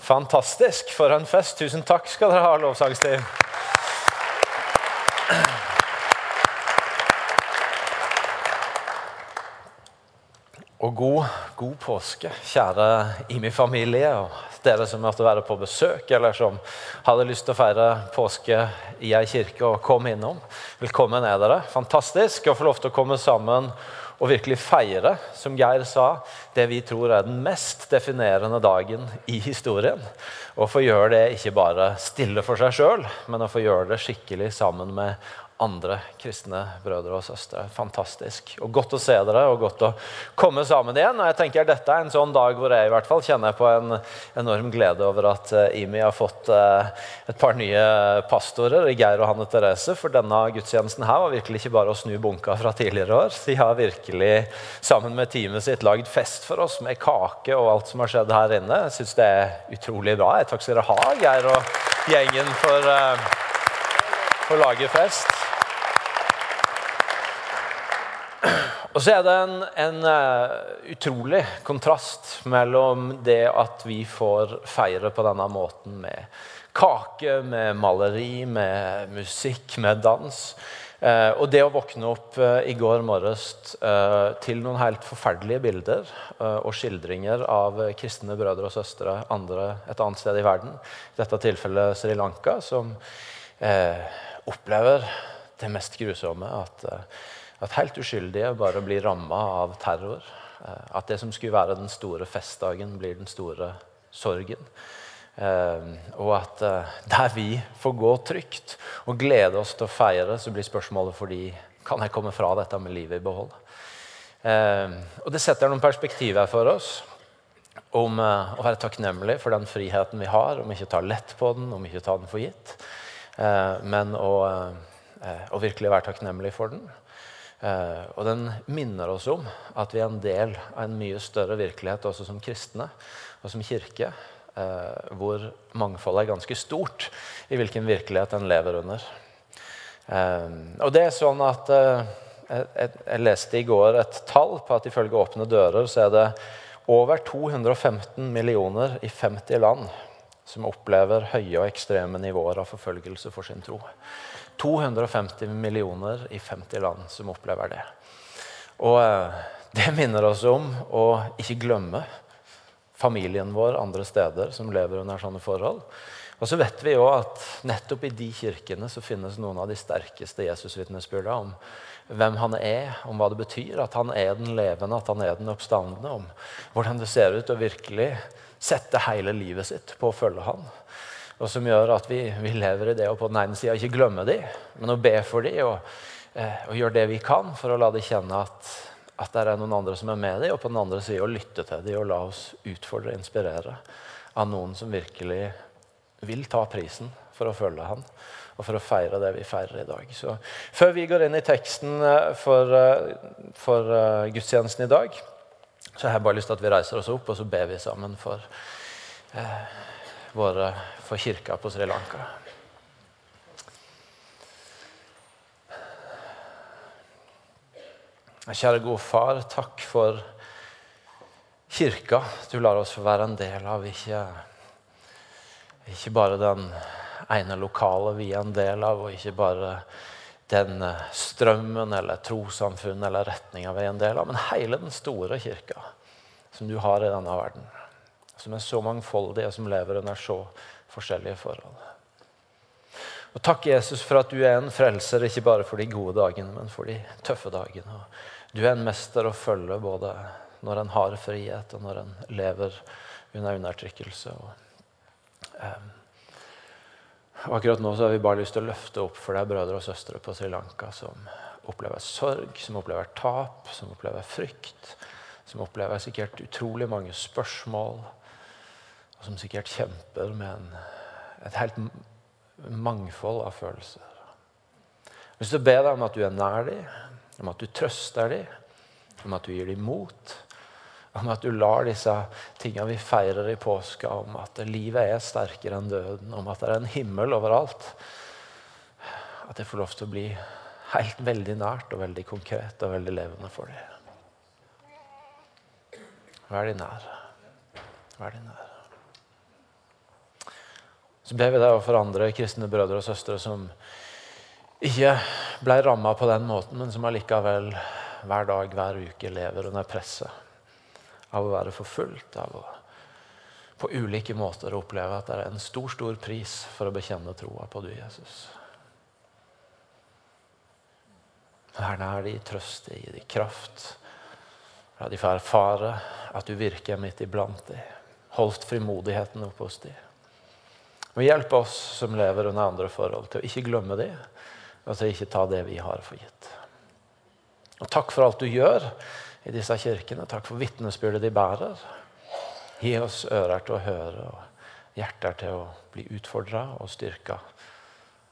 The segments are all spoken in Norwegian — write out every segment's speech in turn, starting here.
Fantastisk. For en fest. Tusen takk skal dere ha, lovsangsteam. Og god, god påske, kjære IMI-familie og dere som måtte være på besøk, eller som hadde lyst til å feire påske i ei kirke og komme innom. Velkommen er dere. Fantastisk å få lov til å komme sammen og virkelig feire, som Geir sa, det vi tror er den mest definerende dagen i historien. Og få gjøre det ikke bare stille for seg sjøl, men å få gjøre det skikkelig sammen med andre kristne brødre og søstre. Fantastisk. Og Godt å se dere og godt å komme sammen igjen. Og jeg tenker Dette er en sånn dag hvor jeg i hvert fall kjenner på en enorm glede over at eh, IMI har fått eh, et par nye pastorer, Geir og Hanne Therese. For denne gudstjenesten her var virkelig ikke bare å snu bunka fra tidligere år. De har virkelig sammen med teamet sitt lagd fest for oss med kake og alt som har skjedd her inne. Jeg syns det er utrolig bra. Takk skal dere ha, Geir og gjengen, for, uh, for å lage fest. Og så er det en, en uh, utrolig kontrast mellom det at vi får feire på denne måten med kake, med maleri, med musikk, med dans. Uh, og det å våkne opp uh, i går morges til noen helt forferdelige bilder og skildringer av kristne brødre og søstre andre, et annet sted i verden, i dette tilfellet Sri Lanka, som opplever det mest grusomme. at at helt uskyldige bare blir ramma av terror. Eh, at det som skulle være den store festdagen, blir den store sorgen. Eh, og at eh, der vi får gå trygt og glede oss til å feire, så blir spørsmålet for de kan jeg komme fra dette med livet i behold. Og det setter noen perspektiver for oss om å være takknemlig for den friheten vi har, om ikke ta lett på den, om ikke ta den for gitt. Men å, å virkelig være takknemlig for den. Eh, og den minner oss om at vi er en del av en mye større virkelighet også som kristne og som kirke, eh, hvor mangfoldet er ganske stort i hvilken virkelighet en lever under. Eh, og det er sånn at Jeg leste i går et tall på at ifølge Åpne dører så er det over 215 millioner i 50 land som opplever høye og ekstreme nivåer av forfølgelse for sin tro. 250 millioner i 50 land som opplever det. Og eh, det minner oss om å ikke glemme familien vår andre steder som lever under sånne forhold. Og så vet vi jo at nettopp i de kirkene så finnes noen av de sterkeste Jesusvitnesbyrda om hvem han er, om hva det betyr at han er den levende, at han er den oppstandende, om hvordan det ser ut å virkelig sette hele livet sitt på å følge han. Og som gjør at vi, vi lever i det å på den ene sida ikke glemme de, men å be for de, og, eh, og gjøre det vi kan for å la de kjenne at, at det er noen andre som er med de, og på den andre sida å lytte til de og la oss utfordre og inspirere av noen som virkelig vil ta prisen for å følge han og for å feire det vi feirer i dag. Så Før vi går inn i teksten eh, for, eh, for uh, gudstjenesten i dag, så har jeg bare lyst til at vi reiser oss opp og så ber vi sammen for eh, våre for kirka på Sri Lanka. Kjære gode far, takk for kirka du lar oss få være en del av. Ikke, ikke bare den ene lokalet vi er en del av, og ikke bare den strømmen eller trossamfunnet eller retninga vi er en del av, men hele den store kirka som du har i denne verden som er så mangfoldig, og som lever under så forskjellige forhold. Og Takk, Jesus, for at du er en frelser, ikke bare for de gode dagene, men for de tøffe dagene. Og du er en mester å følge både når en har frihet, og når en lever under undertrykkelse. Og, um, akkurat nå så har vi bare lyst til å løfte opp for deg brødre og søstre på Sri Lanka som opplever sorg, som opplever tap, som opplever frykt, som opplever sikkert utrolig mange spørsmål og som sikkert kjemper med en, et helt mangfold av følelser. Jeg vil be deg om at du er nær dem, om at du trøster dem, om at du gir dem mot. Om at du lar disse tingene vi feirer i påska, om at livet er sterkere enn døden, om at det er en himmel overalt, at det får lov til å bli helt veldig nært og veldig konkret og veldig levende for dem. Vær de nær. Vær de nær. Så ber vi deg for andre kristne brødre og søstre som ikke ble ramma på den måten, men som allikevel hver dag, hver uke lever under presset av å være forfulgt, av å på ulike måter oppleve at det er en stor, stor pris for å bekjenne troa på du, Jesus. Vær nær de, trøst gi de kraft. La de få erfare at du virker midt iblant de. Holdt frimodigheten opp hos de. Og hjelp oss som lever under andre forhold, til å ikke glemme det, og til å ikke ta det vi har for gitt. Og takk for alt du gjør i disse kirkene. Takk for vitnesbyrdet de bærer. Gi oss ører til å høre og hjerter til å bli utfordra og styrka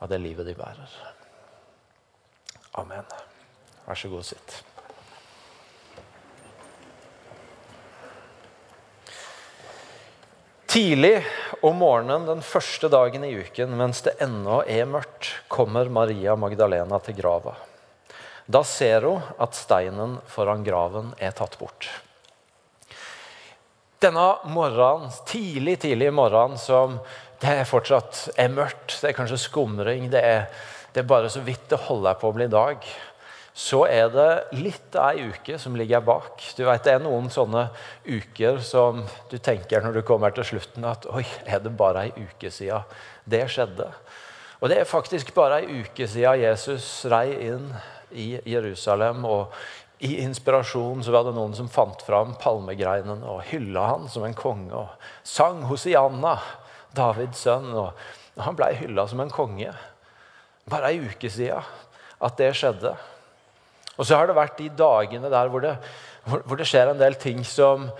av det livet de bærer. Amen. Vær så god, sitt. Tidlig om morgenen den første dagen i uken, mens det ennå er mørkt, kommer Maria Magdalena til grava. Da ser hun at steinen foran graven er tatt bort. Denne morgenen, tidlig tidlig morgenen som det fortsatt er mørkt, det er kanskje skumring, det er, det er bare så vidt det holder på å bli dag, så er det litt av ei uke som ligger bak. Du vet, Det er noen sånne uker som du tenker når du kommer til slutten at oi, er det bare ei uke siden det skjedde? Og det er faktisk bare ei uke siden Jesus rei inn i Jerusalem. og I inspirasjon så var det noen som fant fram palmegreinen og hylla han som en konge. og Sang Hosianna, Davids sønn. og Han ble hylla som en konge. Bare ei uke siden at det skjedde. Og så har det vært de dagene der hvor det, hvor det skjer en del ting som,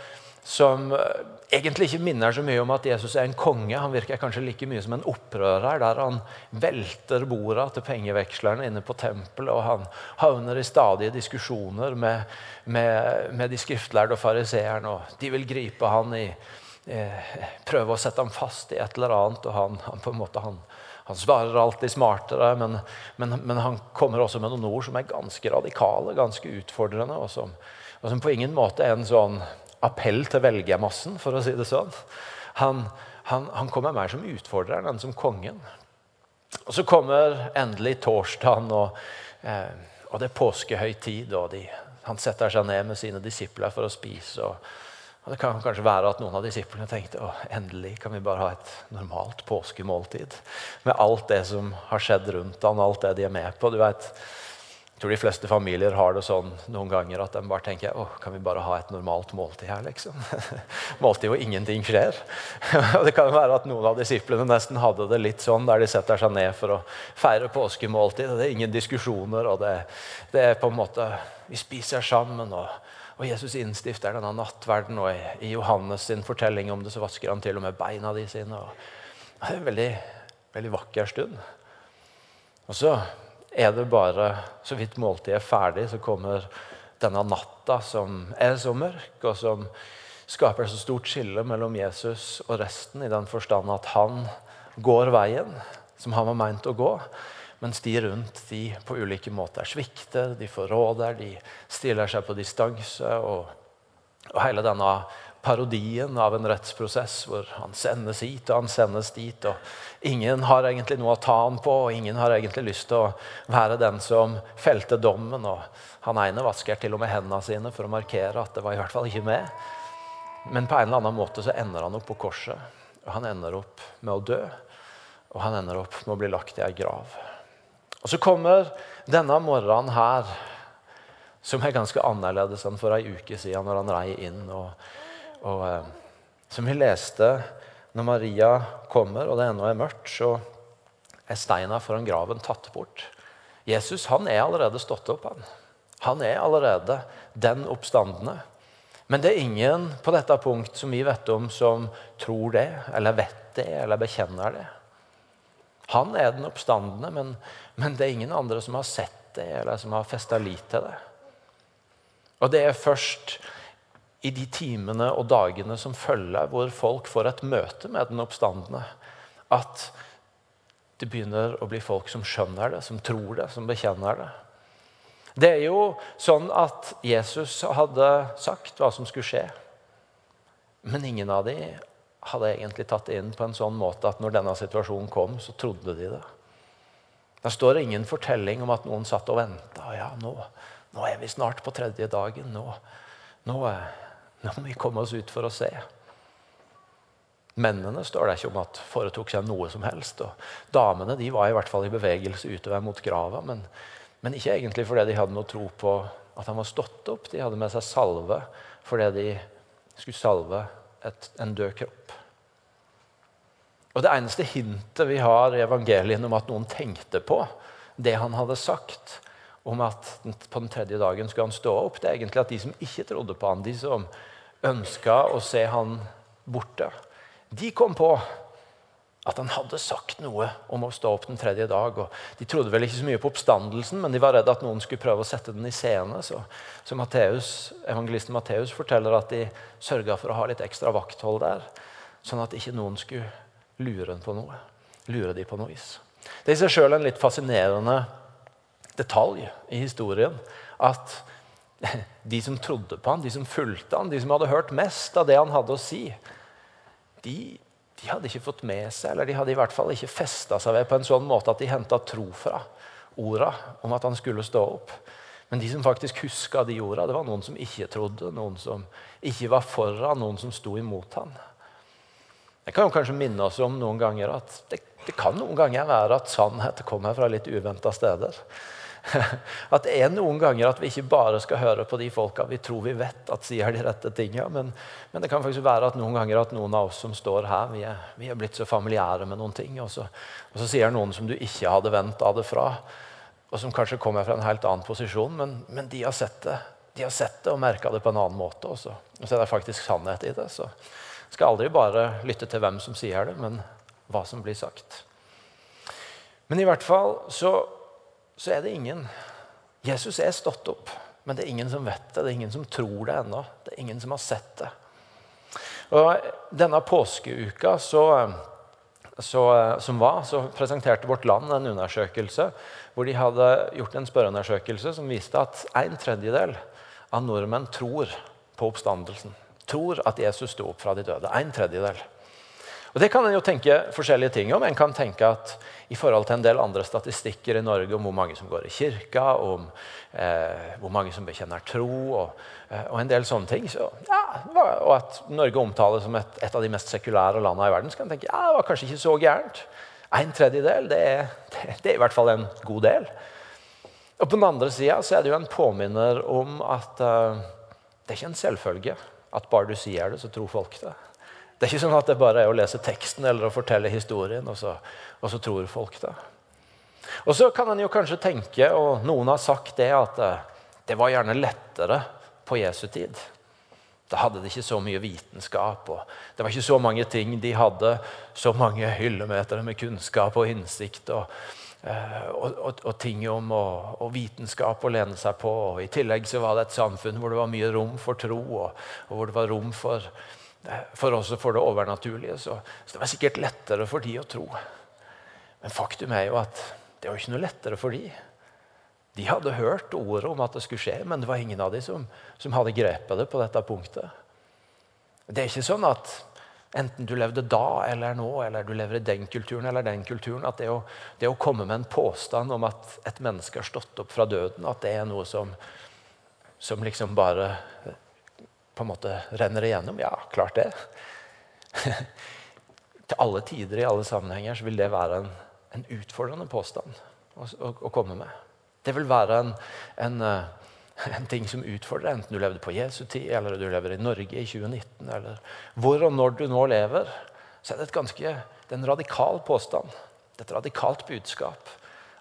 som, eh, egentlig ikke minner så mye om at Jesus er en konge. Han virker kanskje like mye som en opprører, der han velter borda til pengevekslerne inne på tempelet, og han havner i stadige diskusjoner med, med, med de skriftlærde og fariseerne. og De vil gripe han i eh, Prøve å sette ham fast i et eller annet, og han, han på en måte han, han svarer alltid smartere, men, men, men, han kommer også med noen ord som er ganske radikale, ganske utfordrende, og som, og som på ingen måte er en sånn appell til velgermassen, for å si det sånn. Han, han, han kommer mer som utfordreren enn som kongen. Og Så kommer endelig torsdagen, og, eh, og det er påskehøytid. og de, Han setter seg ned med sine disipler for å spise. og og Det kan kanskje være at noen av disiplene tenkte å, endelig kan vi bare ha et normalt påskemåltid. Med alt det som har skjedd rundt han, alt det de er med på. Du vet, jeg tror de fleste familier har det sånn noen ganger at de bare tenker å, kan vi bare ha et normalt måltid her, liksom. måltid hvor ingenting skjer. og Det kan være at noen av disiplene nesten hadde det litt sånn, der de setter seg ned for å feire påskemåltid. og Det er ingen diskusjoner, og det, det er på en måte Vi spiser sammen. og og Jesus innstifter denne nattverden, og i Johannes sin fortelling om det, så vasker han til og med beina de sine. Og det er en veldig, veldig vakker stund. Og så er det bare Så vidt måltidet er ferdig, så kommer denne natta som er så mørk, og som skaper så stort skille mellom Jesus og resten, i den forstand at han går veien som han var meint å gå. Mens de rundt de på ulike måter svikter, de forråder, de stiller seg på distanse. Og, og, hele denne parodien av en rettsprosess hvor han sendes hit og han sendes dit. og Ingen har egentlig noe å ta han på, og ingen har egentlig lyst til å være den som felte dommen. og Han ene vasker til og med hendene sine for å markere at det var i hvert fall ikke med. Men på en eller annen måte så ender han opp på korset. og Han ender opp med å dø, og han ender opp med å bli lagt i ei grav. Og Så kommer denne morgenen her, som er ganske annerledes enn for ei uke siden, når han rei inn. Og, og, eh, som vi leste når Maria kommer, og det ennå er mørkt, så er steina foran graven tatt bort. Jesus han er allerede stått opp. Han Han er allerede den oppstandende. Men det er ingen på dette punkt som vi vet om, som tror det, eller vet det, eller bekjenner det. Han er den oppstandende, men, men, det er ingen andre som har sett det, eller som har festa lit til det. Og det er først i de timene og dagene som følger, hvor folk får et møte med den oppstandende, at det begynner å bli folk som skjønner det, som tror det, som bekjenner det. Det er jo sånn at Jesus hadde sagt hva som skulle skje. Men ingen av dem hadde egentlig tatt det inn på en sånn måte at når denne situasjonen kom, så trodde de det. Der står ingen fortelling om at noen satt og venta. Ja, nå, nå, er vi snart på tredje dagen. Nå, nå, nå må vi komme oss ut for å se. Mennene står det ikke om at foretok seg noe som helst. og Damene de var i hvert fall i bevegelse utover mot grava, men, men ikke egentlig fordi de hadde noe tro på at han var stått opp. De hadde med seg salve fordi de skulle salve et, en død kropp. Og Det eneste hintet vi har i evangelien om at noen tenkte på det han hadde sagt om at på den tredje dagen skulle han stå opp, det er egentlig at de som ikke trodde på han, de som ønska å se han borte, de kom på at han hadde sagt noe om å stå opp den tredje dag. og De trodde vel ikke så mye på oppstandelsen, men de var redde at noen skulle prøve å sette den i scene. Så, så Matteus, evangelisten Matteus forteller at de sørga for å ha litt ekstra vakthold der, sånn at ikke noen skulle lure på noe. Lure de på noe vis. Det er i seg sjøl en litt fascinerende detalj i historien at de som trodde på han, de som fulgte han, de som hadde hørt mest av det han hadde å si, de de hadde ikke fått med seg, eller de hadde i hvert fall ikke festa seg ved på en sånn måte at de henta tro fra orda om at han skulle stå opp. Men de som faktisk huska de orda, det var noen som ikke trodde, noen som ikke var foran, noen som sto imot han. Det kan jo kanskje minne oss om noen ganger at det, det kan noen ganger være at sannhet kommer fra litt uventa steder. At det er noen ganger at vi ikke bare skal høre på de folka vi tror vi vet at sier de rette tinga, men, men, det kan faktisk være at noen ganger at noen av oss som står her, vi er, vi er blitt så familiære med noen ting, og så, og så sier noen som du ikke hadde venta det fra, og som kanskje kommer fra en helt annen posisjon, men, men de har sett det de har sett det og merka det på en annen måte. Også. Og så er det faktisk sannhet i det. Så skal aldri bare lytte til hvem som sier det, men hva som blir sagt. Men i hvert fall så så er det ingen Jesus er stått opp, men det er ingen som vet det. Det er ingen som tror det ennå. Det er ingen som har sett det. Og Denne påskeuka så, så, som var, så presenterte Vårt Land en undersøkelse hvor de hadde gjort en spørreundersøkelse som viste at en tredjedel av nordmenn tror på oppstandelsen. Tror at Jesus sto opp fra de døde. En tredjedel. Og Det kan en jo tenke forskjellige ting om. En kan tenke at i forhold til en del andre statistikker i Norge om hvor mange som går i kirka, om eh, hvor mange som bekjenner tro, og, eh, og en del sånne ting. Så, ja, og at Norge omtales som et, et, av de mest sekulære landene i verden, så kan en tenke ja, det var kanskje ikke så gærent. En tredjedel, det er, det, er i hvert fall en god del. Og På den andre sida er det jo en påminner om at uh, det er ikke en selvfølge at bare du sier det, så tror folk det. Det er ikke sånn at det bare er å lese teksten eller å fortelle historien, og så, og så tror folk det. Og så kan en jo kanskje tenke, og noen har sagt det, at eh, det var gjerne lettere på Jesu tid. Da hadde de ikke så mye vitenskap, og det var ikke så mange ting. De hadde så mange hyllemeter med kunnskap og innsikt og, eh, og, og, og ting om og, vitenskap å lene seg på. Og I tillegg så var det et samfunn hvor det var mye rom for tro, og, hvor det var rom for for også for det overnaturlige. Så, så, det var sikkert lettere for de å tro. Men faktum er jo at det var ikke noe lettere for de. De hadde hørt ordet om at det skulle skje, men det var ingen av de som, som hadde grepet det på dette punktet. Det er ikke sånn at enten du levde da eller nå, eller du lever i den kulturen eller den kulturen, at det å, det å komme med en påstand om at et menneske har stått opp fra døden, at det er noe som, som liksom bare på en måte renner igjennom? Ja, klart det. Til alle tider i alle sammenhenger så vil det være en, en utfordrende påstand å, å, å, komme med. Det vil være en, en, eh, en, ting som utfordrer, enten du levde på Jesu tid, eller du lever i Norge i 2019, eller hvor og når du nå lever. Så er det, et ganske, det er en radikal påstand. Det er et radikalt budskap.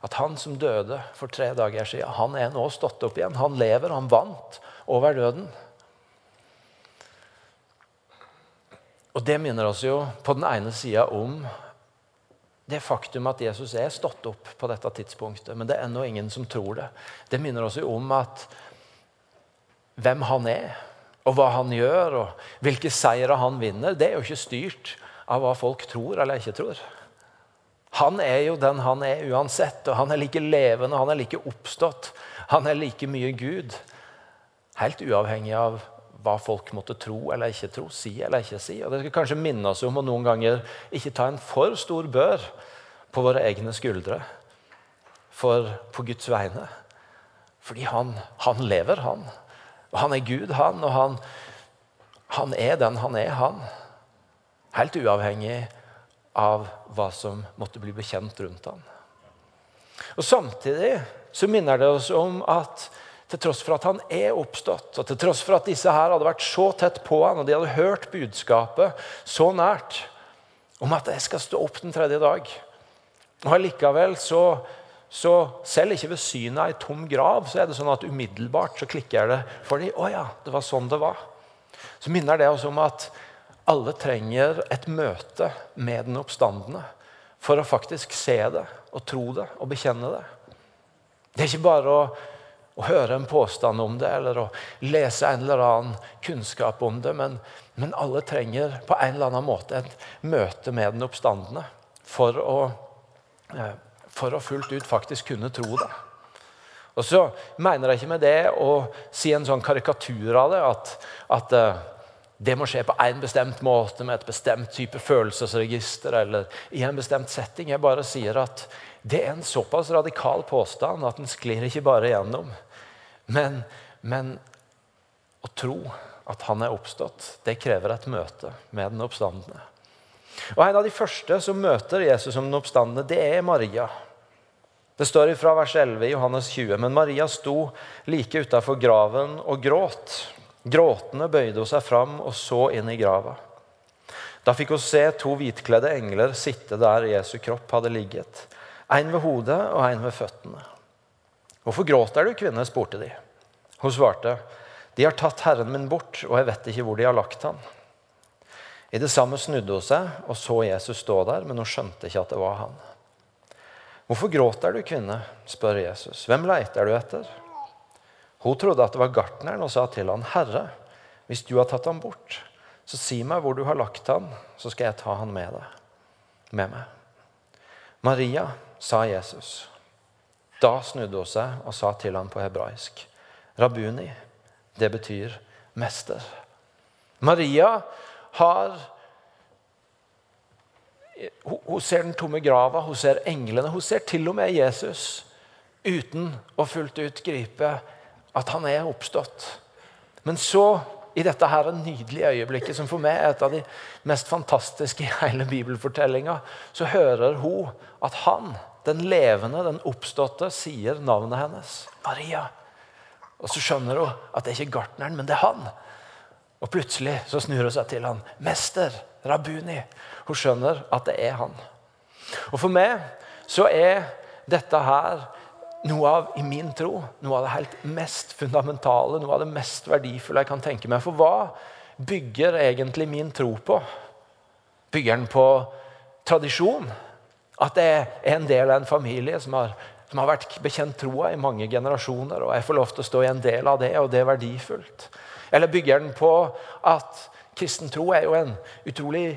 At han som døde for tre dager siden, han er nå stått opp igjen. Han lever, han vant over døden. Og Det minner oss jo på den ene sida om det faktum at Jesus er stått opp på dette tidspunktet, men det er ennå ingen som tror det. Det minner oss jo om at hvem han er, og hva han gjør, og hvilke seire han vinner, det er jo ikke styrt av hva folk tror eller ikke tror. Han er jo den han er uansett, og han er like levende, han er like oppstått. Han er like mye Gud. Helt uavhengig av hva folk måtte tro eller ikke tro, si eller ikke si. Og Det skal kanskje minne oss om å noen ganger ikke ta en for stor bør på våre egne skuldre for, på Guds vegne. Fordi han, han lever, han. Og han er Gud, han. Og han, han er den han er, han. Helt uavhengig av hva som måtte bli bekjent rundt han. Og Samtidig så minner det oss om at til tross for at han er oppstått, og til tross for at disse her hadde vært så tett på han, og de hadde hørt budskapet så nært om at jeg skal stå opp den tredje dag Og Allikevel så, så selv ikke ved synet av ei tom grav så er det sånn at umiddelbart så klikker det for dem. Å ja, det var sånn det var. Så minner det oss om at alle trenger et møte med den oppstandende for å faktisk se det og tro det og bekjenne det. Det er ikke bare å å høre en påstand om det eller å lese en eller annen kunnskap om det. Men, men alle trenger på en eller annen måte et møte med den oppstandende for å, eh, for å fullt ut faktisk kunne tro det. Og så mener jeg ikke med det å si en sånn karikatur av det, at, at eh, det må skje på en bestemt måte med et bestemt type følelsesregister eller i en bestemt setting. Jeg bare sier at det er en såpass radikal påstand at den sklir ikke bare gjennom. Men, men å tro at han er oppstått, det krever et møte med den oppstandende. Og En av de første som møter Jesus som den oppstandende, det er Maria. Det står fra vers 11 i Johannes 20. Men Maria sto like utafor graven og gråt. Gråtende bøyde hun seg fram og så inn i grava. Da fikk hun se to hvitkledde engler sitte der Jesu kropp hadde ligget. En ved hodet og en ved føttene. Hvorfor gråter du, kvinne? spurte de. Hun svarte, De har tatt Herren min bort, og jeg vet ikke hvor de har lagt han. I det samme snudde hun seg og så Jesus stå der, men hun skjønte ikke at det var han. Hvorfor gråter du, kvinne? spør Jesus. Hvem leiter du etter? Hun trodde at det var gartneren og sa til han, Herre, hvis du har tatt ham bort, så si meg hvor du har lagt han, så skal jeg ta han med deg. Med meg. Maria, sa Jesus. Da snudde hun seg og sa til ham på hebraisk. Rabuni, det betyr mester. Maria har hun, ser den tomme grava, hun ser englene. Hun ser til og med Jesus uten å fullt ut gripe at han er oppstått. Men så, i dette her nydelige øyeblikket, som for meg er et av de mest fantastiske i hele bibelfortellinga, så hører hun at han den levende, den oppståtte, sier navnet hennes. Maria. Og så skjønner hun at det er ikke gartneren, men det er han. Og plutselig så snur hun seg til han. Mester, Rabuni. Hun skjønner at det er han. Og for meg så er dette her noe av i min tro, noe av det helt mest fundamentale, noe av det mest verdifulle jeg kan tenke meg. For hva bygger egentlig min tro på? Bygger den på tradisjon? At jeg er en del av en familie som har, som har vært bekjent troa i mange generasjoner, og jeg får lov til å stå i en del av det, og det er verdifullt. Eller bygger den på at kristen tro er jo en utrolig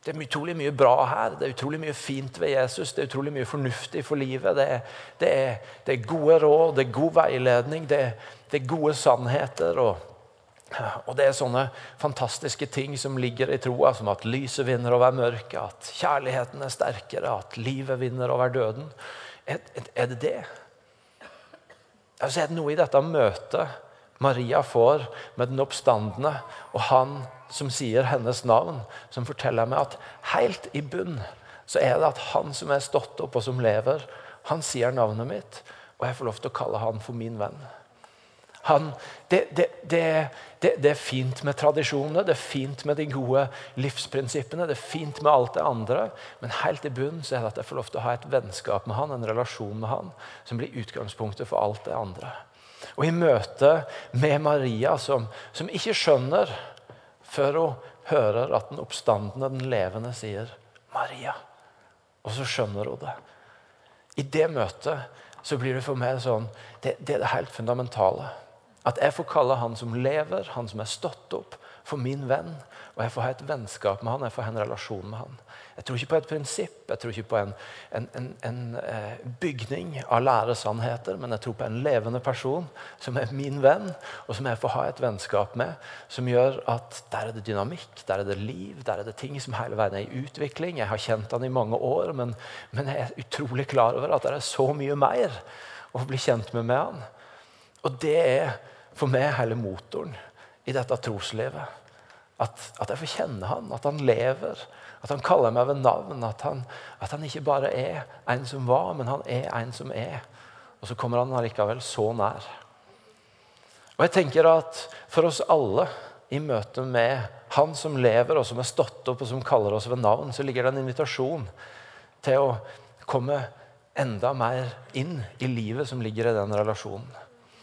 det er utrolig mye bra her. Det er utrolig mye fint ved Jesus. Det er utrolig mye fornuftig for livet. Det er, det er, det er gode råd, det er god veiledning, det er, det er gode sannheter. og og Det er sånne fantastiske ting som ligger i troa, som at lyset vinner over mørket, at kjærligheten er sterkere, at livet vinner over døden. Er, er det det? Altså er det noe i dette møtet Maria får med den oppstandende, og han som sier hennes navn, som forteller meg at helt i bunn så er det at han som er stått opp og som lever, han sier navnet mitt, og jeg får lov til å kalle han for min venn. Han, det, det, det, det, er fint med tradisjonene, det er fint med de gode livsprinsippene, det er fint med alt det andre, men helt i bunnen så er det at jeg får lov til å ha et vennskap med han, en relasjon med han, som blir utgangspunktet for alt det andre. Og i møte med Maria, som, som ikke skjønner før hun hører at den oppstandende, den levende, sier 'Maria', og så skjønner hun det. I det møtet så blir det for meg sånn det, det er det helt fundamentale. At jeg får kalle han som lever, han som er stått opp, for min venn, og jeg får ha et vennskap med han, jeg får ha en relasjon med han. Jeg tror ikke på et prinsipp, jeg tror ikke på en, en, en, en eh, bygning av læresannheter, men jeg tror på en levende person som er min venn, og som jeg får ha et vennskap med, som gjør at der er det dynamikk, der er det liv, der er det ting som hele veien er i utvikling. Jeg har kjent han i mange år, men, men jeg er utrolig klar over at det er så mye mer å bli kjent med med han. Og det er for meg hele motoren i dette troslivet. At, at, jeg får kjenne han, at han lever, at han kaller meg ved navn. At han, at han, ikke bare er en som var, men han er en som er. Og så kommer han allikevel så nær. Og jeg tenker at For oss alle i møte med han som lever, og som er stått opp og som kaller oss ved navn, så ligger det en invitasjon til å komme enda mer inn i livet som ligger i den relasjonen.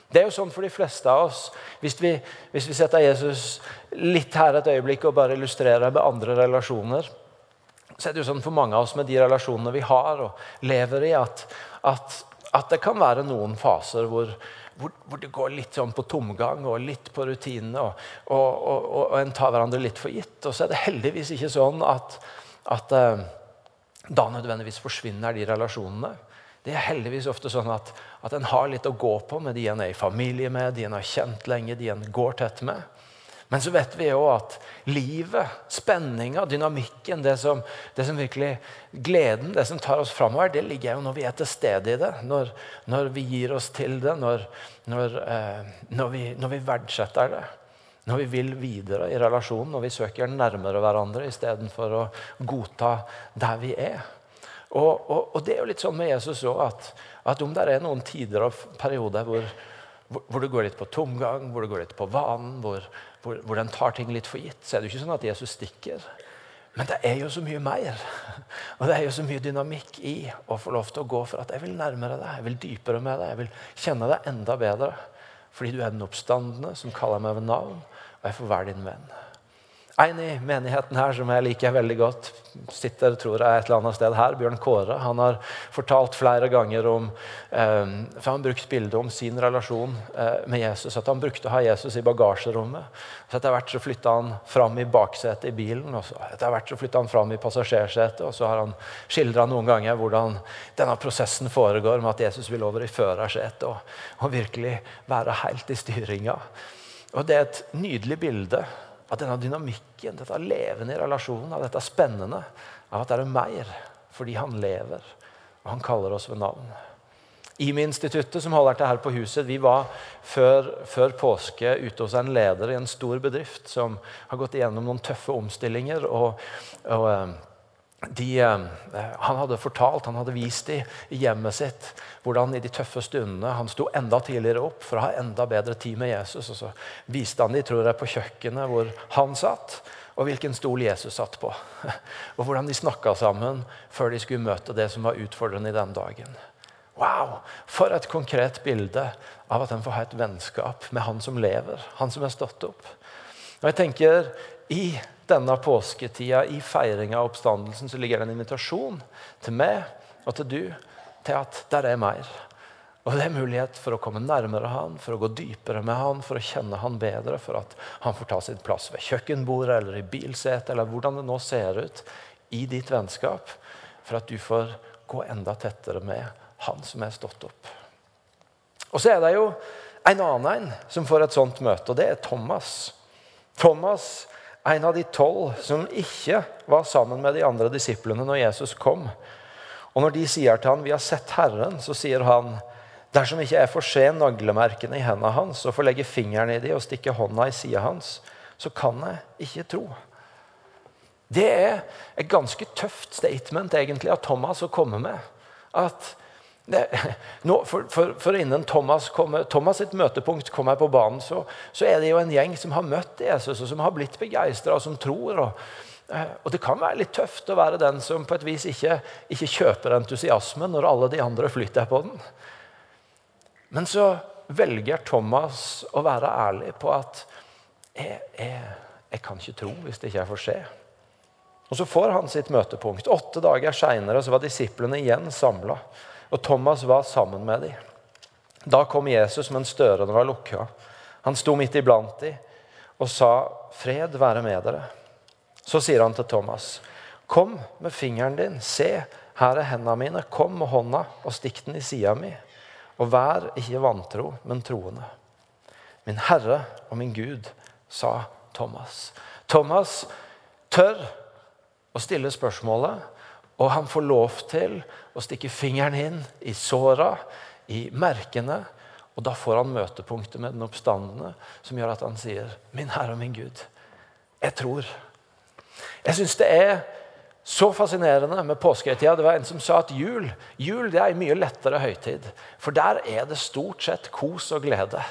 Det er jo sånn for de fleste av oss. Hvis vi, hvis vi setter Jesus litt her et øyeblikk og bare illustrerer med andre relasjoner, så er det jo sånn for mange av oss med de relasjonene vi har og lever i, at, at, at det kan være noen faser hvor, hvor, hvor, det går litt sånn på tomgang og litt på rutinene, og, og, og, og, en tar hverandre litt for gitt. Og så er det heldigvis ikke sånn at, at uh, da nødvendigvis forsvinner de relasjonene. Det er heldigvis ofte sånn at, at en har litt å gå på med de en er i familie med, de en har kjent lenge, de en går tett med. Men så vet vi òg at livet, spenninga, dynamikken, det som, det som, virkelig gleden, det som tar oss framover, det ligger jo når vi er til stede i det. Når, når vi gir oss til det, når, når, eh, når, vi, når vi verdsetter det. Når vi vil videre i relasjonen, når vi søker nærmere hverandre istedenfor å godta der vi er. Og, og, og, det er jo litt sånn med Jesus òg at, at, om det er noen tider og perioder hvor, hvor, hvor, du går litt på tomgang, hvor du går litt på vanen, hvor, hvor, hvor den tar ting litt for gitt, så er det jo ikke sånn at Jesus stikker. Men det er jo så mye mer. Og det er jo så mye dynamikk i å få lov til å gå for at jeg vil nærmere deg, jeg vil dypere med deg, jeg vil kjenne deg enda bedre. Fordi du er den oppstandende som kaller meg ved navn, og jeg får være din venn. En i menigheten her som jeg liker veldig godt, sitter tror jeg, et eller annet sted her, Bjørn Kåre. Han har fortalt flere ganger om eh, for Han brukte bildet om sin relasjon eh, med Jesus. At han brukte å ha Jesus i bagasjerommet. Så Etter hvert så flytta han fram i baksetet i bilen, og så etter hvert så flytta han fram i passasjersetet. Og så har han skildra noen ganger hvordan denne prosessen foregår med at Jesus vil over i førersetet og, og virkelig være helt i styringa. Og Det er et nydelig bilde at denne dynamikken, dette levende i relasjonen, av dette spennende, av at det er mer fordi han lever, og han kaller oss ved navn. IMI-instituttet, som holder til her på huset, vi var før, før, påske ute hos en leder i en stor bedrift som har gått igjennom noen tøffe omstillinger. og, og eh, de, eh, han hadde fortalt, han hadde vist dem i hjemmet sitt hvordan i de tøffe stundene han sto enda tidligere opp for å ha enda bedre tid med Jesus. Og så viste han dem tror jeg, på kjøkkenet hvor han satt, og hvilken stol Jesus satt på. Og hvordan de snakka sammen før de skulle møte det som var utfordrende i den dagen. Wow! For et konkret bilde av at en får ha et vennskap med han som lever, han som er stått opp. Og jeg tenker, I denne påsketida, i feiringa av oppstandelsen, så ligger det en invitasjon til meg og til du til at der er mer. Og det er mulighet for å komme nærmere han, for å gå dypere med han, for å kjenne han bedre, for at han får ta sin plass ved kjøkkenbordet eller i bilsetet, eller hvordan det nå ser ut i ditt vennskap, for at du får gå enda tettere med han som er stått opp. Og så er det jo en annen en som får et sånt møte, og det er Thomas. Thomas en av de tolv som ikke var sammen med de andre disiplene når Jesus kom. Og Når de sier til han, 'Vi har sett Herren', så sier han, 'Dersom ikke jeg får se naglemerkene i hendene hans og får legge fingeren i de og stikke hånda i sida hans, så kan jeg ikke tro'. Det er et ganske tøft statement egentlig av Thomas å komme med. At nå, for, for, for, innen Thomas, kommer, Thomas sitt møtepunkt kommer på banen, så, så, er det jo en gjeng som har møtt Jesus, og som har blitt begeistra, og som tror. Og, eh, og, Det kan være litt tøft å være den som på et vis ikke, ikke kjøper entusiasmen når alle de andre flytter på den. Men så velger Thomas å være ærlig på at jeg, jeg, jeg kan ikke tro hvis det ikke får se. Og Så får han sitt møtepunkt. Åtte dager seinere var disiplene igjen samla. Og Thomas var sammen med dem. Da kom Jesus mens dørene var lukka. Han sto midt iblant dem, og sa, 'Fred være med dere.' Så sier han til Thomas, 'Kom med fingeren din. Se, her er hendene mine. Kom med hånda og stikk den i sida mi.' Og vær ikke vantro, men troende. Min Herre og min Gud, sa Thomas. Thomas tør å stille spørsmålet, og han får lov til å stikke fingeren inn i såra, i merkene. Og da får han møtepunktet med den oppstandende, som gjør at han sier, 'Min Herre og min Gud, jeg tror'. Jeg syns det er så fascinerende med påskehøytida. Det var en som sa at jul jul er en mye lettere høytid. For der er det stort sett kos og glede.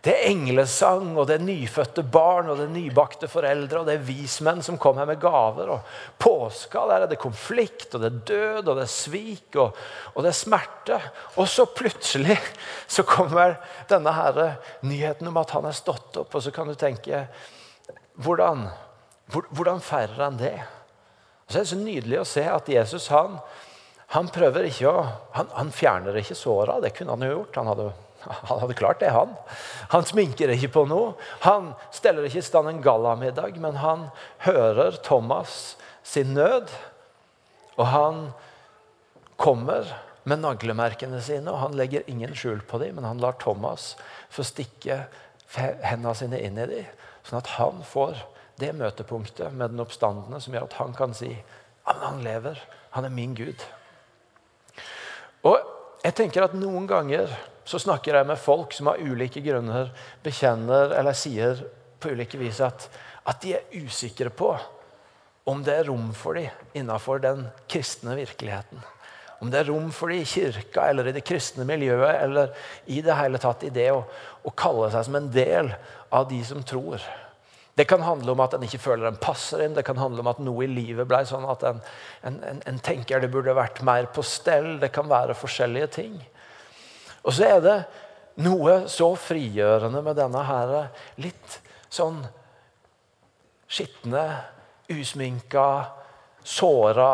Det er englesang, og det er nyfødte barn, og det er nybakte foreldre, og det er vismenn som kommer med gaver. og Påska, der er det konflikt, og det er død, og det er svik, og, og det er smerte. Og så plutselig så kommer denne her nyheten om at han er stått opp, og så kan du tenke Hvordan, hvordan feirer han det? Og så er det så nydelig å se at Jesus han, han prøver ikke å, han, han fjerner ikke såra. Det kunne han jo gjort. Han hadde han hadde klart det, han. Han sminker ikke på noe. Han steller ikke i stand en gallamiddag, men han hører Thomas sin nød. Og han kommer med naglemerkene sine, og han legger ingen skjul på dem, men han lar Thomas få stikke hendene sine inn i dem, sånn at han får det møtepunktet med den oppstandende som gjør at han kan si at han lever. Han er min Gud. Og jeg tenker at Noen ganger så snakker jeg med folk som av ulike grunner bekjenner eller sier på ulike vis at, at de er usikre på om det er rom for dem innenfor den kristne virkeligheten. Om det er rom for dem i kirka eller i det kristne miljøet eller i det hele tatt i det å, å kalle seg som en del av de som tror. Det kan handle om at en ikke føler en passer inn. Det kan handle om at noe i livet ble sånn at en, en, en, en tenker det burde vært mer på stell. Det kan være forskjellige ting. Og så er det noe så frigjørende med denne her litt sånn skitne, usminka, såra,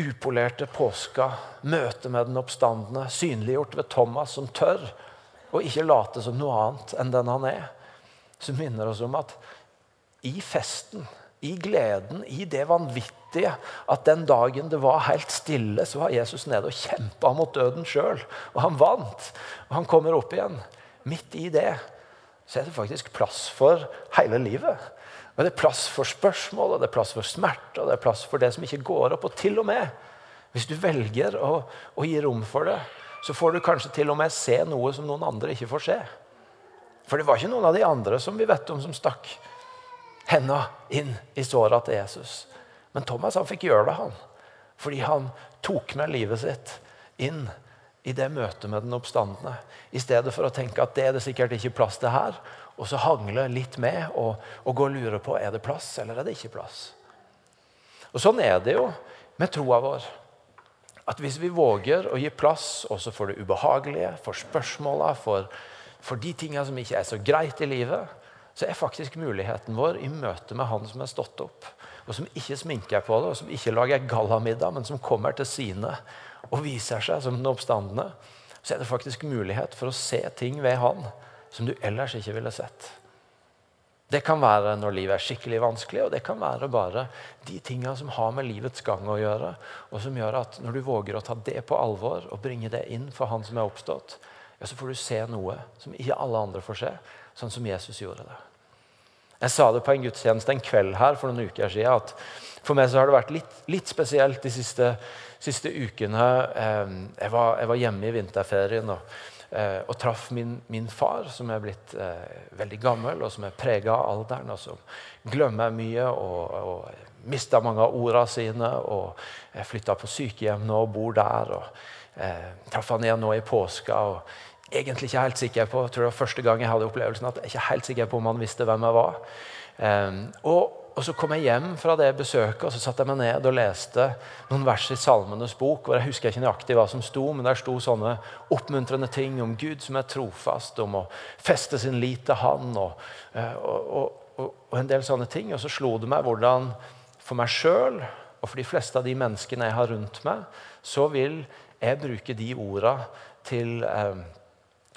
upolerte påska. Møtet med den oppstandende, synliggjort ved Thomas, som tør å ikke late som noe annet enn den han er. Som minner oss om at i festen i gleden, i det vanvittige, at den dagen det var helt stille, så var Jesus nede og kjempa mot døden sjøl. Og han vant. Og han kommer opp igjen. Midt i det så er det faktisk plass for hele livet. Og Det er plass for spørsmål, og det er plass for smerte og det er plass for det som ikke går opp. Og til og med, hvis du velger å, å gi rom for det, så får du kanskje til og med se noe som noen andre ikke får se. For det var ikke noen av de andre som vi vet om som stakk henda inn i såra til Jesus. Men Thomas han fikk gjøre det, han. Fordi han tok med livet sitt inn i det møtet med den oppstandende. I stedet for å tenke at det er det sikkert ikke plass til her. Og så hangle litt med og, og gå og lure på er det plass eller er det ikke plass. Og Sånn er det jo med troa vår. At hvis vi våger å gi plass også for det ubehagelige, for spørsmåla, for, for de tinga som ikke er så greit i livet, så er faktisk muligheten vår i møte med han som er stått opp, og som ikke sminker på det, og som ikke lager gallamiddag, men som kommer til sine og viser seg som den oppstandende, så er det faktisk mulighet for å se ting ved han som du ellers ikke ville sett. Det kan være når livet er skikkelig vanskelig, og det kan være bare de tingene som har med livets gang å gjøre, og som gjør at når du våger å ta det på alvor og bringe det inn for han som er oppstått, ja, så får du se noe som ikke alle andre får se, sånn som Jesus gjorde det. Jeg sa det på en gudstjeneste en kveld her for noen uker siden. at For meg så har det vært litt, litt spesielt de siste, siste ukene. Jeg var, jeg var, hjemme i vinterferien og, eh, og traff min, min, far, som er blitt eh, veldig gammel, og som er prega av alderen, og som glemmer mye og, og mista mange av ordene sine. og flytta på sykehjem nå og bor der. og eh, Traff han igjen nå i påska. og egentlig ikke helt sikker på jeg tror det var første gang jeg hadde opplevelsen at jeg ikke helt sikker på om han visste hvem jeg var. Um, og, og, Så kom jeg hjem fra det besøket og så satte jeg meg ned og leste noen vers i Salmenes bok. hvor Jeg husker ikke nøyaktig hva som sto, men der sto sånne oppmuntrende ting om Gud som er trofast, om å feste sin lit til Han og, eh, og, og en del sånne ting. Og så slo det meg hvordan for meg sjøl og for de fleste av de menneskene jeg har rundt meg, så vil jeg bruke de orda til eh,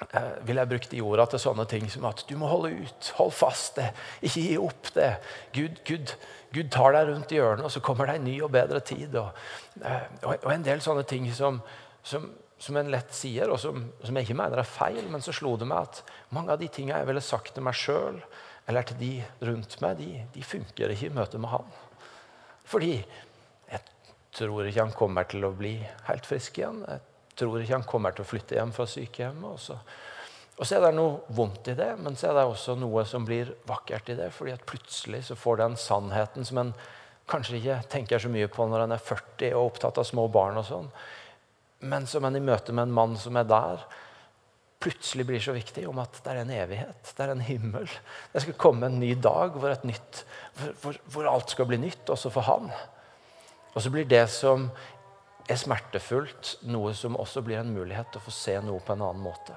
eh, vil jeg bruke de ordene til sånne ting som at du må holde ut, hold fast det, ikke gi opp det. Gud, Gud, Gud tar deg rundt i hjørnet, og så kommer det en ny og bedre tid. Og, eh, og, en del sånne ting som, som, som en lett sier, og som, som, jeg ikke mener er feil, men så slo det meg at mange av de tingene jeg ville sagt til meg sjøl eller til de rundt meg, de, de funker ikke i møte med han. Fordi jeg tror ikke han kommer til å bli helt frisk igjen. Jeg tror ikke han kommer til å flytte hjem fra sykehjemmet. Og så, og så er det noe vondt i det, men så er det også noe som blir vakkert i det. fordi at plutselig så får den sannheten som en kanskje ikke tenker så mye på når en er 40 og opptatt av små barn, og sånn, men som en i møte med en mann som er der, plutselig blir så viktig om at det er en evighet, det er en himmel. Det skal komme en ny dag hvor, nytt, hvor, hvor alt skal bli nytt, også for han. Og så blir det som er smertefullt, noe som også blir en mulighet til å få se noe på en annen måte.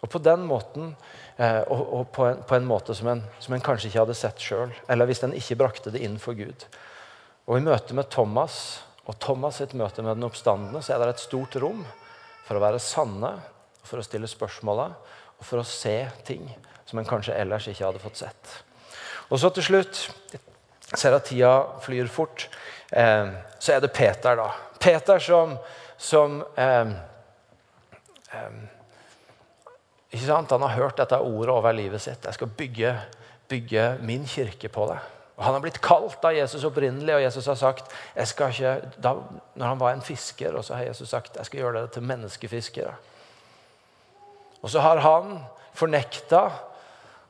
Og på den måten, eh, og, og på, en, på, en, måte som en, som en kanskje ikke hadde sett sjøl, eller hvis en ikke brakte det inn for Gud. Og I møte med Thomas og Thomas sitt møte med den oppstandende så er det et stort rom for å være sanne, for å stille spørsmåla og for å se ting som en kanskje ellers ikke hadde fått sett. Og så til slutt ser at tida flyr fort. Eh, så er det Peter, da. Peter som, som eh, eh, ikke sant? Han har hørt dette ordet over livet sitt. Jeg skal bygge, bygge min kirke på det. Og Han har blitt kalt av Jesus opprinnelig, og Jesus har sagt jeg skal ikke, da, Når han var en fisker, og så har Jesus sagt jeg skal gjøre det til menneskefiskere. Og så har han fornekta,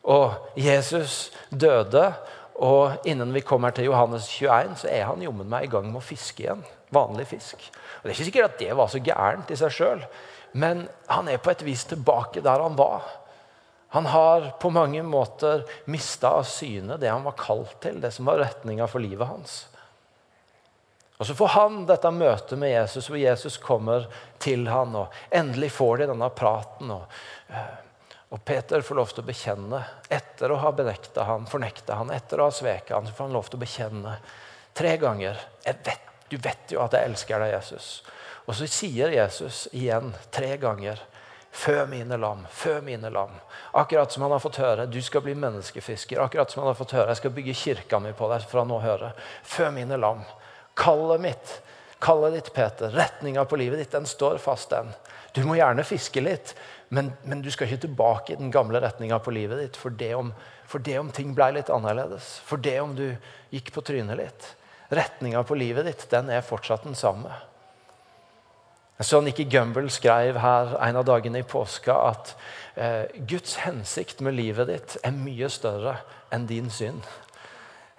og Jesus døde. Og innen vi kommer til Johannes 21, så er han jommen meg i gang med å fiske igjen. Vanlig fisk. Og Det er ikke sikkert at det var så gærent i seg sjøl, men han er på et vis tilbake der han var. Han har på mange måter mista av syne det han var kalt til, det som var retninga for livet hans. Og Så får han dette møtet med Jesus, hvor Jesus kommer til han, og Endelig får de denne praten. Og, eh, og Peter får lov til å bekjenne. Etter å ha benekta han, fornekta han, etter å ha sveket han, så får han lov til å bekjenne tre ganger. Vet, du vet jo at jeg elsker deg, Jesus. Og så sier Jesus igjen tre ganger Fø mine lam, fø mine lam. Akkurat som han har fått høre du skal bli menneskefisker. Akkurat som han har fått høre jeg skal bygge kirka mi på deg fra nå høre. Fø mine lam. Kallet mitt, kallet ditt, Peter, retninga på livet ditt, den står fast, den. Du må gjerne fiske litt, men, men du skal ikke tilbake i den gamle retninga på livet ditt for det, om, for det om ting ble litt annerledes. For det om du gikk på trynet litt. Retninga på livet ditt, den er fortsatt den samme. Så Nikki Gumbel skrev her en av dagene i påska at eh, Guds hensikt med livet ditt er mye større enn din synd.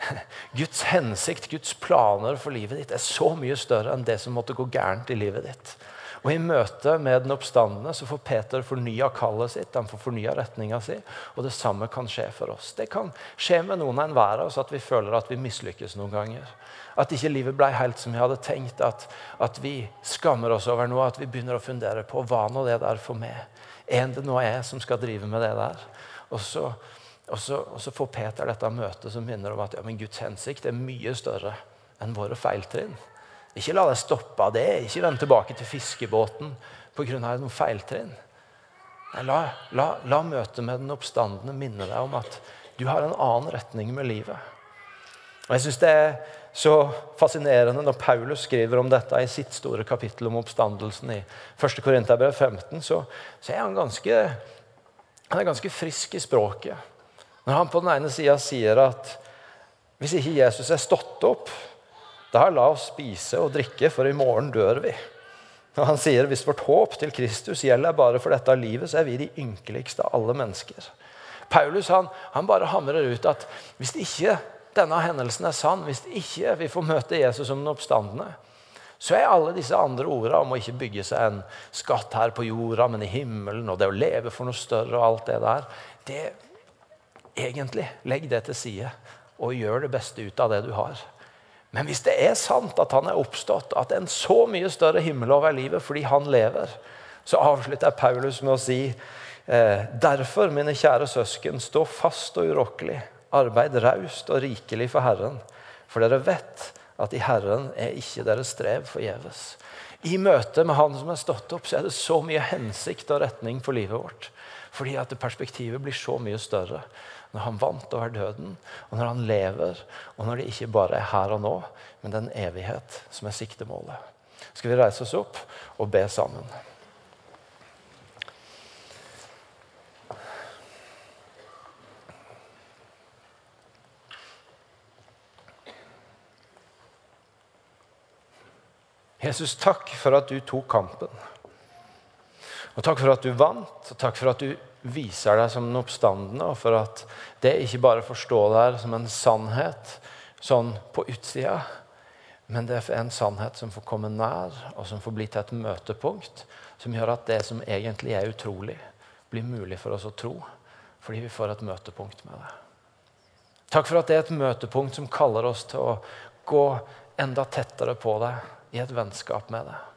Guds hensikt, Guds planer for livet ditt er så mye større enn det som måtte gå gærent i livet ditt. Og I møte med den oppstandende så får Peter fornya kallet sitt, han får fornya retninga si. Og det samme kan skje for oss. Det kan skje med noen av enhver av oss at vi føler at vi mislykkes noen ganger. At ikke livet ble helt som vi hadde tenkt. At, at, vi skammer oss over noe. At vi begynner å fundere på hva nå det der for meg. En det nå jeg som skal drive med det der? Og så, og så, og så får Peter dette møtet som minner om at ja, men Guds hensikt er mye større enn våre feiltrinn. Ikke la deg stoppe av det. Ikke vend tilbake til fiskebåten pga. noen feiltrinn. La, la, la møtet med den oppstandende minne deg om at du har en annen retning med livet. Og Jeg syns det er så fascinerende når Paulus skriver om dette i sitt store kapittel om oppstandelsen i 1. Korinterbrev 15, så, så, er han ganske, han er ganske frisk i språket. Når han på den ene sida sier at hvis ikke Jesus er stått opp, da la oss spise og drikke, for i morgen dør vi. Og Han sier hvis vårt håp til Kristus gjelder bare for dette livet, så er vi de ynkeligste av alle mennesker. Paulus han, han bare hamrer ut at hvis ikke denne hendelsen er sann, hvis ikke vi får møte Jesus som den oppstandende, så er alle disse andre ordene om å ikke bygge seg en skatt her på jorda, men i himmelen, og det å leve for noe større og alt det der det, Egentlig, legg det til side og gjør det beste ut av det du har. Men hvis det er sant at han er oppstått, at en så mye større himmel over livet fordi han lever, så avslutter Paulus med å si eh, Derfor, mine kjære søsken, stå fast og urokkelig Arbeid raust og rikelig for Herren, for dere vet at i Herren er ikke deres strev forgjeves. I møte med Han som er stått opp, så er det så mye hensikt og retning for livet vårt. Fordi at perspektivet blir så mye større når han vant over døden, og når han lever, og når det ikke bare er her og nå, men den evighet som er siktemålet. Skal vi reise oss opp og be sammen? Jesus, takk for at du tok kampen. Og takk for at du vant, og takk for at du viser deg som den oppstandende, og for at det ikke bare forstår deg som en sannhet sånn på utsida, men det er en sannhet som får komme nær, og som får bli til et møtepunkt som gjør at det som egentlig er utrolig, blir mulig for oss å tro, fordi vi får et møtepunkt med det. Takk for at det er et møtepunkt som kaller oss til å gå enda tettere på deg i et vennskap med deg.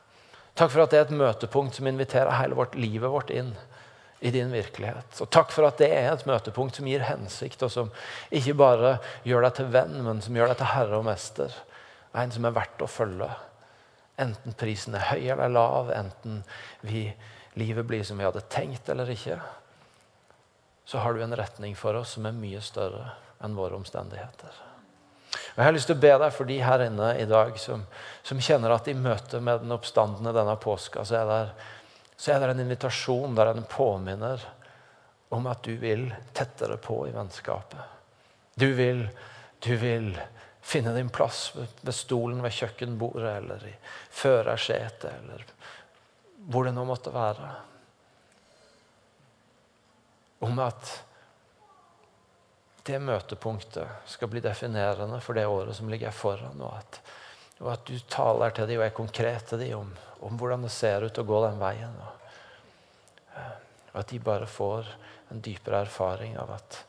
Takk for at det er et møtepunkt som inviterer hele vårt livet vårt inn i din virkelighet. Og takk for at det er et møtepunkt som gir hensikt, og som ikke bare gjør deg til venn, men som gjør deg til herre og mester. En som er verdt å følge. Enten prisen er høy eller lav, enten vi, livet blir som vi hadde tenkt eller ikke, så har du en retning for oss som er mye større enn våre omstendigheter. Og Jeg har lyst til å be deg for de her inne i dag som, som kjenner at i møte med den oppstandende denne påska, så er det så er det en invitasjon der en påminner om at du vil tettere på i vennskapet. Du vil, du vil finne din plass ved stolen ved kjøkkenbordet eller i førersetet eller hvor det nå måtte være. Om at det møtepunktet skal bli definerende for det året som ligger foran. Og at, og at du taler til dem og er konkret til dem om, om, hvordan det ser ut å gå den veien. Og, eh, og at de bare får en dypere erfaring av at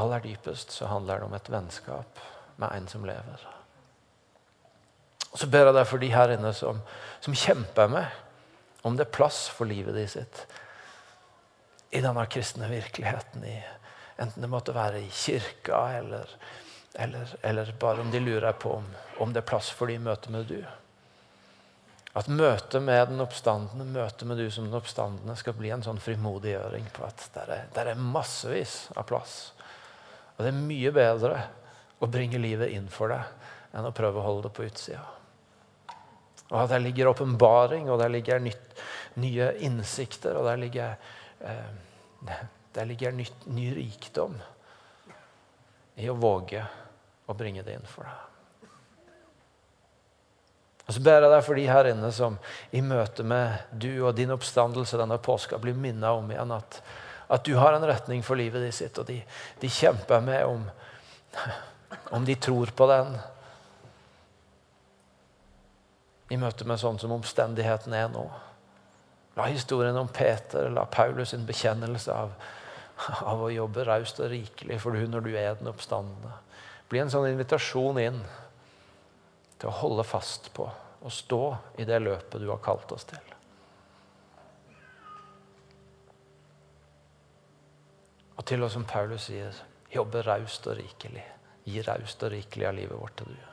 aller dypest så handler det om et vennskap med en som lever. Og Så ber jeg deg for de her inne som, som kjemper med om det er plass for livet de sitt i denne kristne virkeligheten. i Enten det måtte være i kirka, eller, eller, eller bare om de lurer på om, om, det er plass for dem i møte med du. At møtet med den oppstandende, møtet med du som den oppstandende, skal bli en sånn frimodiggjøring på at der er, der er massevis av plass. Og det er mye bedre å bringe livet inn for deg enn å prøve å holde det på utsida. Og at der ligger åpenbaring, og der ligger nytt, nye innsikter, og der ligger eh, der ligger ny, ny rikdom i å våge å bringe det inn for deg. Og Så ber jeg deg for de her inne som i møte med du og din oppstandelse denne påska blir minnet om igjen at, at, du har en retning for livet ditt sitt, og de, de kjemper med om, om de tror på den. I møte med sånn som omstendigheten er nå. La historien om Peter, la Paulus' sin bekjennelse av av å jobbe raust og rikelig for du når du er den oppstandende. Bli en sånn invitasjon inn til å holde fast på og stå i det løpet du har kalt oss til. Og til oss som Paulus sier, jobbe raust og rikelig. Gi raust og rikelig av livet vårt til du.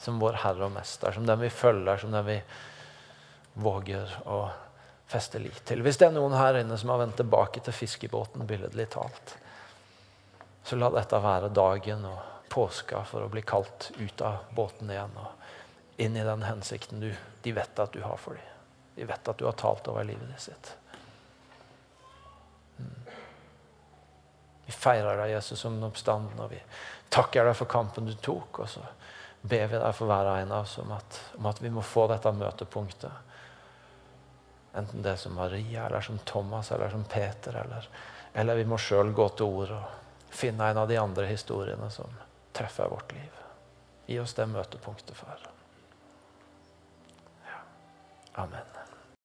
Som vår Herre og Mester, som den vi følger, som den vi våger å feste lit til. Hvis det er noen her inne som har vendt tilbake til fiskebåten, billedlig talt, så la dette være dagen og påska for å bli kalt ut av båten igjen og inn i den hensikten du, de vet at du har for dem. De vet at du har talt over livet ditt sitt. Mm. Vi feirer deg, Jesus, som den oppstanden, og vi takker deg for kampen du tok. Og så ber vi deg for hver en av oss om at, om at vi må få dette møtepunktet Enten det er som Maria, eller som Thomas, eller som Peter. Eller, eller vi må sjøl gå til ord og finne en av de andre historiene som treffer vårt liv. Gi oss det møtepunktet, far. Ja. Amen.